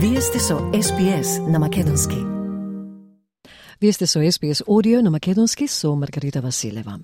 Вие сте со SPS на Македонски. Вие сте со SPS Audio на Македонски со Маргарита Василева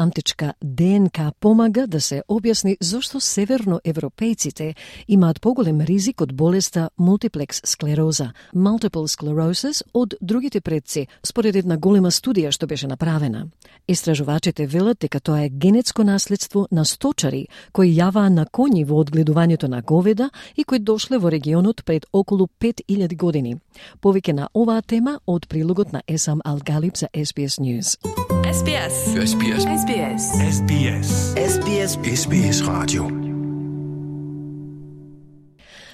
античка ДНК помага да се објасни зошто северноевропејците имаат поголем ризик од болеста мултиплекс склероза, multiple sclerosis, од другите предци, според една голема студија што беше направена. Истражувачите велат дека тоа е генетско наследство на сточари кои јаваа на коњи во одгледувањето на говеда и кои дошле во регионот пред околу 5000 години. Повеќе на оваа тема од прилогот на Есам Алгалип за SBS News. SBS. SBS. SBS. SBS. SBS. SBS Radio.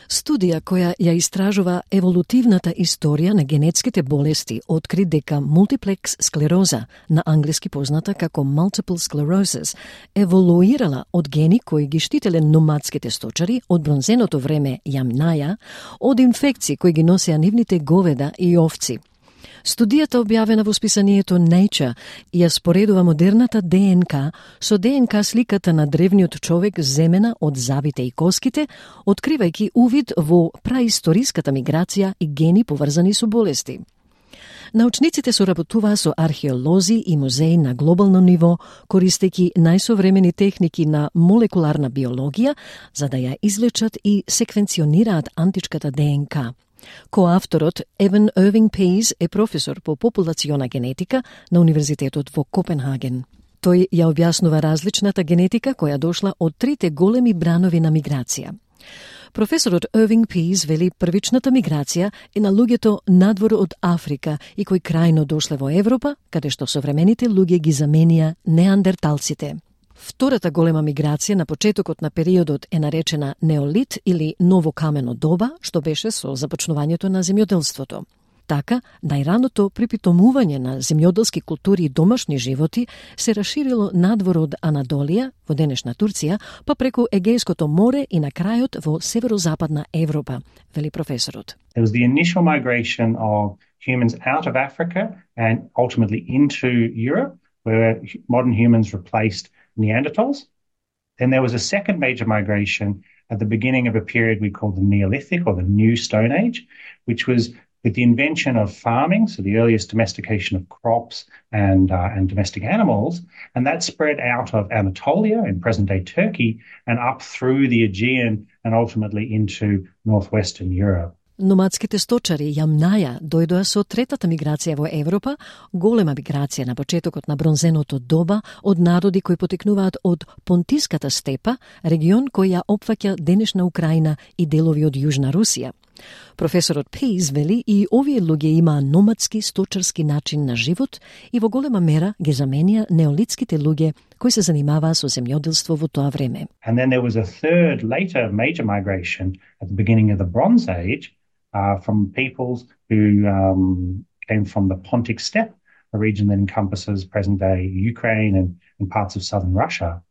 Студија која ја истражува еволутивната историја на генетските болести откри дека мултиплекс склероза, на англиски позната како multiple sclerosis, еволуирала од гени кои ги штителе номадските сточари од бронзеното време јамнаја од инфекции кои ги носеа нивните говеда и овци – Студијата објавена во списанието Nature ја споредува модерната ДНК со ДНК сликата на древниот човек земена од завите и коските, откривајќи увид во праисториската миграција и гени поврзани со болести. Научниците соработуваа со археолози и музеи на глобално ниво, користејќи најсовремени техники на молекуларна биологија, за да ја излечат и секвенционираат античката ДНК. Коавторот Еван Ирвинг Пейс е професор по популациона генетика на Универзитетот во Копенхаген. Тој ја објаснува различната генетика која дошла од трите големи бранови на миграција. Професорот Ирвинг Пейс вели првичната миграција е на луѓето надвор од Африка и кои крајно дошле во Европа, каде што современите луѓе ги заменија неандерталците. Втората голема миграција на почетокот на периодот е наречена неолит или ново камено доба, што беше со започнувањето на земјоделството. Така, најраното припитомување на земјоделски култури и домашни животи се расширило надвор од Анадолија, во денешна Турција, па преку Егејското море и на крајот во северозападна Европа, вели професорот. It was the initial migration of humans out of Africa and ultimately into Europe, where modern humans replaced Neanderthals. Then there was a second major migration at the beginning of a period we call the Neolithic or the New Stone Age, which was with the invention of farming, so the earliest domestication of crops and, uh, and domestic animals, and that spread out of Anatolia in present day Turkey and up through the Aegean and ultimately into northwestern Europe. Номадските сточари јамнаја дојдоа со третата миграција во Европа, голема миграција на почетокот на бронзеното доба од народи кои потекнуваат од Понтиската степа, регион кој ја опфаќа денешна Украина и делови од Јужна Русија. Професорот Пейс вели и овие луѓе имаа номадски сточарски начин на живот и во голема мера ги заменија неолитските луѓе кои се занимаваа со земјоделство во тоа време. And then there was a third later major migration at the beginning of the Bronze Age uh, from peoples who um, came from the Pontic Steppe, a region that encompasses present day Ukraine and, and parts of southern Russia.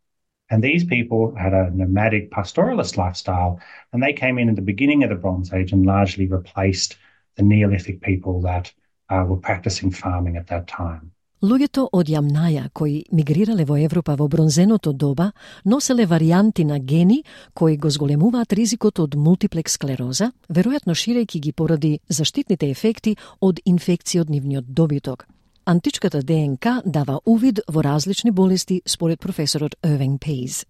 And these people had a nomadic pastoralist lifestyle, and they came in at the beginning of the Bronze Age and largely replaced the Neolithic people that uh, were practicing farming at that time. Луѓето од Јамнаја кои мигрирале во Европа во бронзеното доба носеле варијанти на гени кои го зголемуваат ризикот од мултиплекс склероза, веројатно ширејќи ги поради заштитните ефекти од инфекција од нивниот добиток. Античката ДНК дава увид во различни болести според професорот Ирвинг Пейз.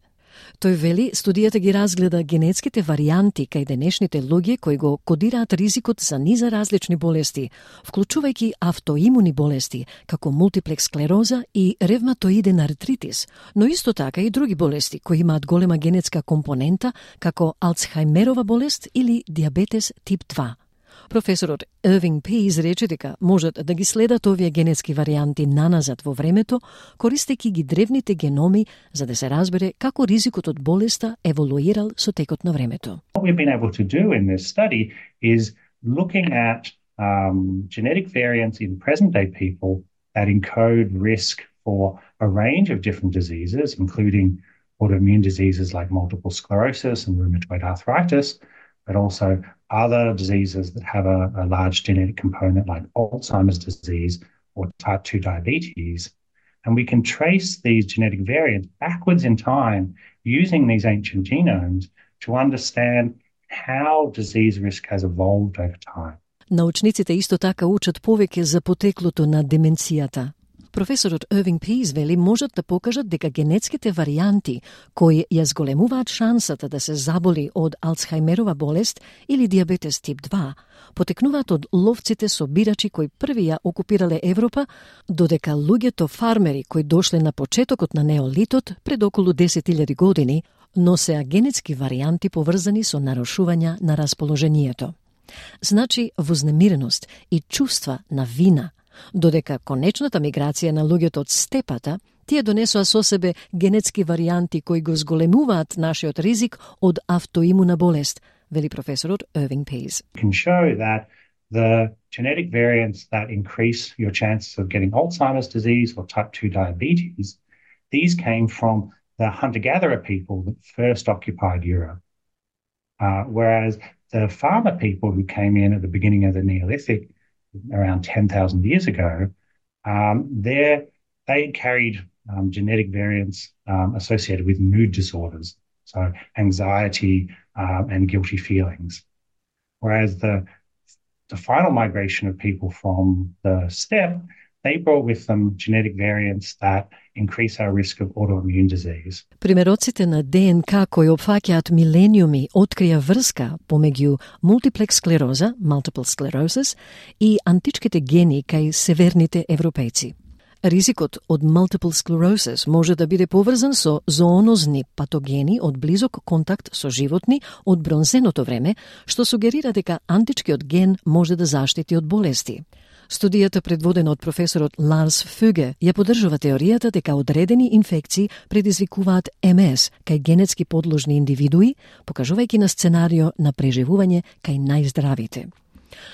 Тој вели, студијата ги разгледа генетските варианти кај денешните луѓе кои го кодираат ризикот за низа различни болести, вклучувајќи автоимуни болести, како мултиплекс склероза и ревматоиден артритис, но исто така и други болести кои имаат голема генетска компонента, како Алцхаймерова болест или диабетес тип 2. Професорот Ирвинг Пейс рече дека можат да ги следат овие генетски варианти наназад во времето, користејќи ги древните геноми за да се разбере како ризикот од болеста еволуирал со текот на времето. What we've been able to do in this study is looking at um, genetic variants in present day people that encode risk for a range of different diseases, including autoimmune diseases like multiple sclerosis and rheumatoid arthritis, but also other diseases that have a, a large genetic component like Alzheimer's disease or type 2 diabetes. And we can trace these genetic variants backwards in time using these ancient genomes to understand how disease risk has evolved over time. Научниците исто така учат повеќе за потеклото на деменцијата. Професорот Ирвинг Пиз вели можат да покажат дека генетските варијанти кои ја зголемуваат шансата да се заболи од Алцхаймерова болест или диабетес тип 2 потекнуваат од ловците со бирачи кои први ја окупирале Европа, додека луѓето фармери кои дошле на почетокот на неолитот пред околу 10.000 години носеа генетски варијанти поврзани со нарушувања на расположението. Значи вознемиреност и чувства на вина – додека конечната миграција на луѓето од степата тие донесоа со себе генетски варијанти кои го зголемуваат нашиот ризик од автоимуна болест, вели професорот Irving Пейс. Can show that the genetic variants that increase your chances of getting Alzheimer's disease or type 2 diabetes, these came from the hunter-gatherer people that first occupied Europe. Uh, whereas the farmer people who came in at the beginning of the Neolithic around 10,000 years ago, um, they carried um, genetic variants um, associated with mood disorders, so anxiety um, and guilty feelings. Whereas the, the final migration of people from the steppe with genetic variants that increase our risk of autoimmune disease. Примероците на ДНК кои опфаќаат милениуми открија врска помеѓу мултиплекс склероза, multiple sclerosis, и античките гени кај северните европејци. Ризикот од multiple sclerosis може да биде поврзан со зоонозни патогени од близок контакт со животни од бронзеното време, што сугерира дека античкиот ген може да заштити од болести. Студијата предводена од професорот Ларс Фюге ја поддржува теоријата дека одредени инфекции предизвикуваат МС кај генетски подложни индивидуи, покажувајќи на сценарио на преживување кај најздравите.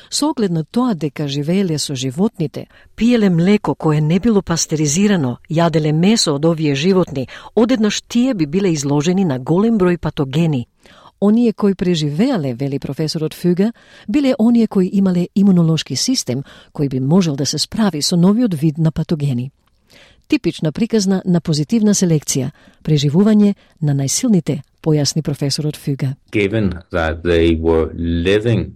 Со оглед на тоа дека живееле со животните, пиеле млеко кое не било пастеризирано, јаделе месо од овие животни, одеднаш тие би биле изложени на голем број патогени, Оние кои преживеале, вели професорот Фюга, биле оние кои имале имунолошки систем кој би можел да се справи со новиот вид на патогени. Типична приказна на позитивна селекција, преживување на најсилните, појасни професорот Фюга. Given that they were living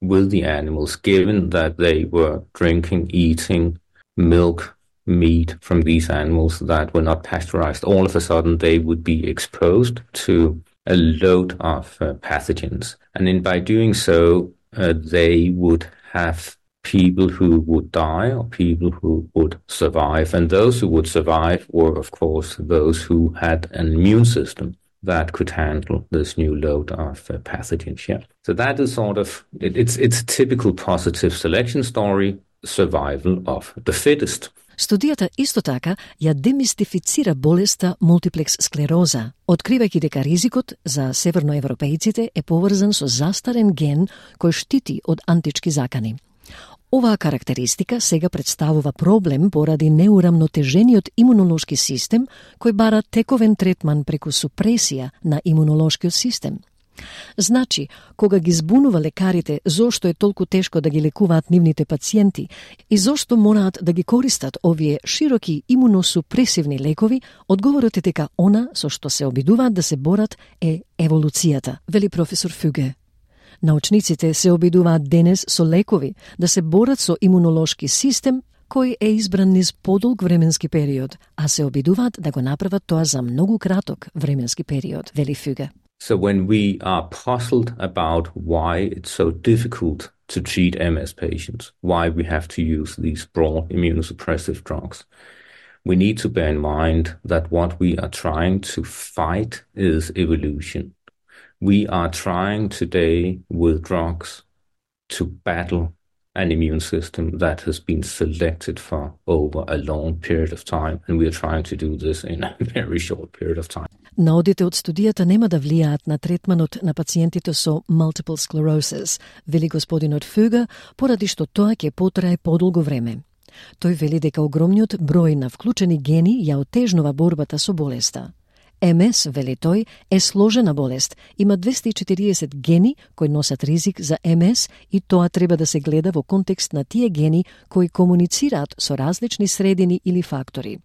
with the animals, given that they were drinking, eating milk, meat from these animals that were not pasteurized, all of a sudden they would be exposed to a load of uh, pathogens. And in by doing so, uh, they would have people who would die or people who would survive. And those who would survive were, of course, those who had an immune system that could handle this new load of uh, pathogens. Yeah. So that is sort of, it, it's, it's typical positive selection story, survival of the fittest. Студијата исто така ја демистифицира болеста мултиплекс склероза, откривајќи дека ризикот за северноевропејците е поврзан со застарен ген кој штити од антички закани. Оваа карактеристика сега представува проблем поради неурамнотежениот имунолошки систем кој бара тековен третман преку супресија на имунолошкиот систем – Значи, кога ги збунува лекарите зошто е толку тешко да ги лекуваат нивните пациенти и зошто мораат да ги користат овие широки имуносупресивни лекови, одговорот е дека она со што се обидуваат да се борат е еволуцијата, вели професор Фюге. Научниците се обидуваат денес со лекови да се борат со имунолошки систем кој е избран низ подолг временски период, а се обидуваат да го направат тоа за многу краток временски период, вели Фюге. So when we are puzzled about why it's so difficult to treat MS patients, why we have to use these broad immunosuppressive drugs, we need to bear in mind that what we are trying to fight is evolution. We are trying today with drugs to battle an immune system that has been selected for over a long period of time, and we are trying to do this in a very short period of time. Наодите од студијата нема да влијаат на третманот на пациентите со multiple sclerosis, вели господинот Фюга, поради што тоа ќе потрае подолго време. Тој вели дека огромниот број на вклучени гени ја отежнува борбата со болеста. МС, вели тој, е сложена болест. Има 240 гени кои носат ризик за МС и тоа треба да се гледа во контекст на тие гени кои комуницираат со различни средини или фактори.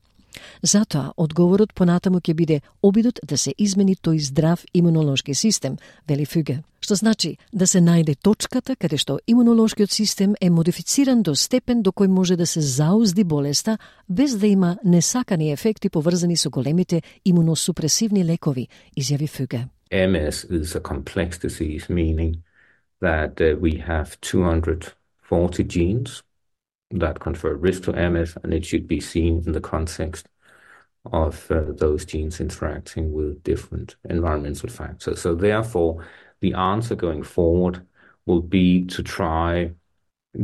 Затоа, одговорот понатаму ќе биде обидот да се измени тој здрав имунолошки систем, вели Фюге. Што значи да се најде точката каде што имунолошкиот систем е модифициран до степен до кој може да се заузди болеста без да има несакани ефекти поврзани со големите имуносупресивни лекови, изјави Фюге. MS is a complex disease, meaning that uh, we have 240 genes that confer risk to MS, and it should be seen in the context of uh, those genes interacting with different environmental factors. So, therefore, the answer going forward will be to try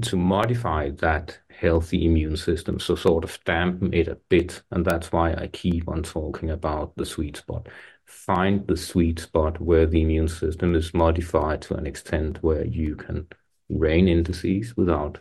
to modify that healthy immune system, so sort of dampen it a bit. And that's why I keep on talking about the sweet spot. Find the sweet spot where the immune system is modified to an extent where you can rein in disease without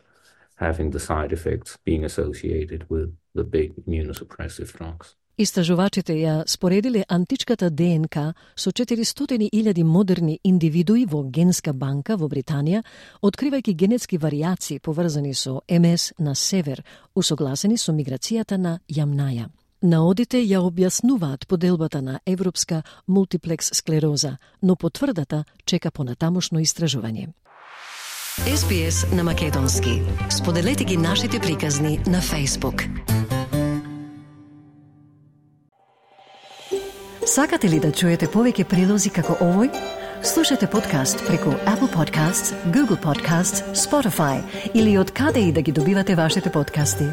having the side effects being associated with the big immunosuppressive drugs. Истражувачите ја споредиле античката ДНК со 400.000 модерни индивидуи во генска банка во Британија, откривајќи генетски варијации поврзани со МС на север, усогласени со миграцијата на јамнаја. Наодите ја објаснуваат поделбата на европска мултиплекс склероза, но потврдата чека понатамошно истражување. SBS на Македонски. Споделете ги нашите приказни на Facebook. Сакате ли да чуете повеќе прилози како овој? Слушате подкаст преку Apple Podcasts, Google Podcasts, Spotify или од каде и да ги добивате вашите подкасти.